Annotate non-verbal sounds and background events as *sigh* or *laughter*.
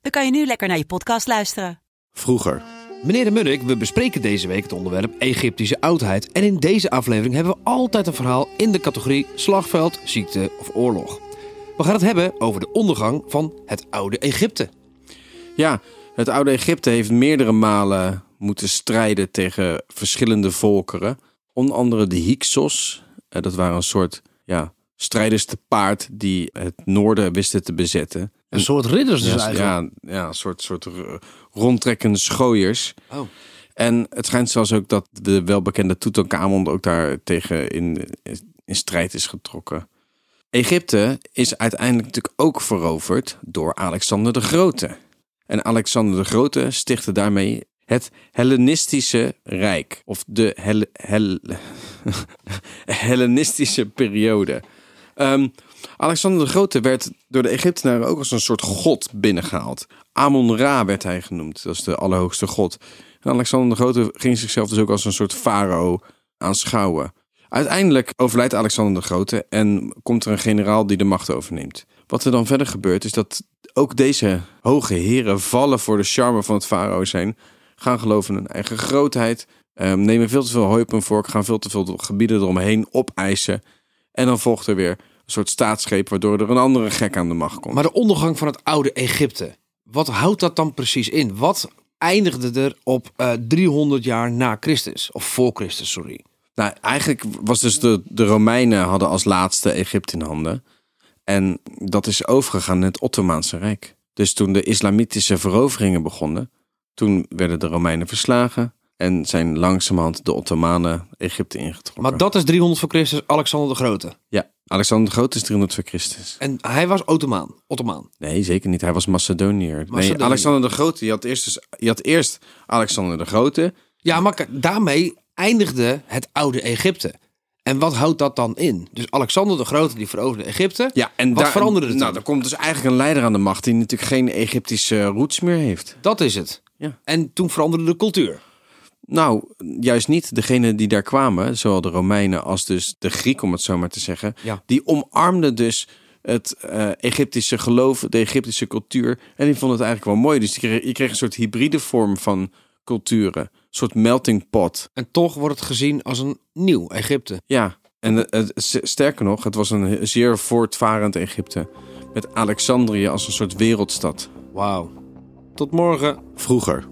dan kan je nu lekker naar je podcast luisteren. Vroeger. Meneer de Munnik, we bespreken deze week het onderwerp Egyptische oudheid. En in deze aflevering hebben we altijd een verhaal in de categorie slagveld, ziekte of oorlog. We gaan het hebben over de ondergang van het oude Egypte. Ja, het oude Egypte heeft meerdere malen moeten strijden tegen verschillende volkeren. Onder andere de Hyksos. Eh, Dat waren een soort ja, strijders te paard die het noorden wisten te bezetten. Een soort ridders dus ja, eigenlijk. ja, ja, een soort, soort rondtrekkende schooiers. Oh. En het schijnt zelfs ook dat de welbekende Tutankhamon ook daar tegen in, in strijd is getrokken. Egypte is uiteindelijk natuurlijk ook veroverd door Alexander de Grote. En Alexander de Grote stichtte daarmee het Hellenistische Rijk. Of de Hel Hel *laughs* Hellenistische periode. Ehm, Alexander de Grote werd door de Egyptenaren ook als een soort god binnengehaald. Amon-Ra werd hij genoemd, dat is de allerhoogste god. En Alexander de Grote ging zichzelf dus ook als een soort farao aanschouwen. Uiteindelijk overlijdt Alexander de Grote en komt er een generaal die de macht overneemt. Wat er dan verder gebeurt is dat ook deze hoge heren vallen voor de charme van het farao zijn. Gaan geloven in hun eigen grootheid. ehm, nemen veel te veel hooi op hun vork. Gaan veel te veel gebieden eromheen opeisen. En dan volgt er weer soort staatsgreep waardoor er een andere gek aan de macht komt. Maar de ondergang van het oude Egypte, wat houdt dat dan precies in? Wat eindigde er op eh, 300 jaar na Christus? Of voor Christus, sorry. Nou, eigenlijk was dus de, de Romeinen hadden als laatste Egypte in handen. En dat is overgegaan in het Ottomaanse Rijk. Dus toen de islamitische veroveringen begonnen, toen werden de Romeinen verslagen en zijn langzamerhand de Ottomanen Egypte ingetrokken. Maar dat is 300 voor Christus, Alexander de Grote. Ja, Alexander de Grote is 300 voor Christus. En hij was Ottomaan. Ottomaan. Nee, zeker niet. Hij was Macedoniër. Nee. Alexander de Grote. Je had, eerst dus, je had eerst Alexander de Grote. Ja, maar daarmee eindigde het oude Egypte. En wat houdt dat dan in? Dus Alexander de Grote die veroverde Egypte. Ja, en Wat daar, veranderde er Nou, er komt dus eigenlijk een leider aan de macht die natuurlijk geen Egyptische roots meer heeft. Dat is het. Ja. En toen veranderde de cultuur. Nou, juist niet. Degenen die daar kwamen, zowel de Romeinen als dus de Grieken, om het zo maar te zeggen, Ja. die omarmden dus het eh, Egyptische geloof, de Egyptische cultuur. En die vonden het eigenlijk wel mooi. Dus je kreeg, je kreeg een soort hybride vorm van culturen. Een soort melting pot. En toch wordt het gezien als een nieuw Egypte. Ja, en sterker nog, het was een zeer voortvarend Egypte. Met Alexandrië als een soort wereldstad. Wauw. Tot morgen. Vroeger.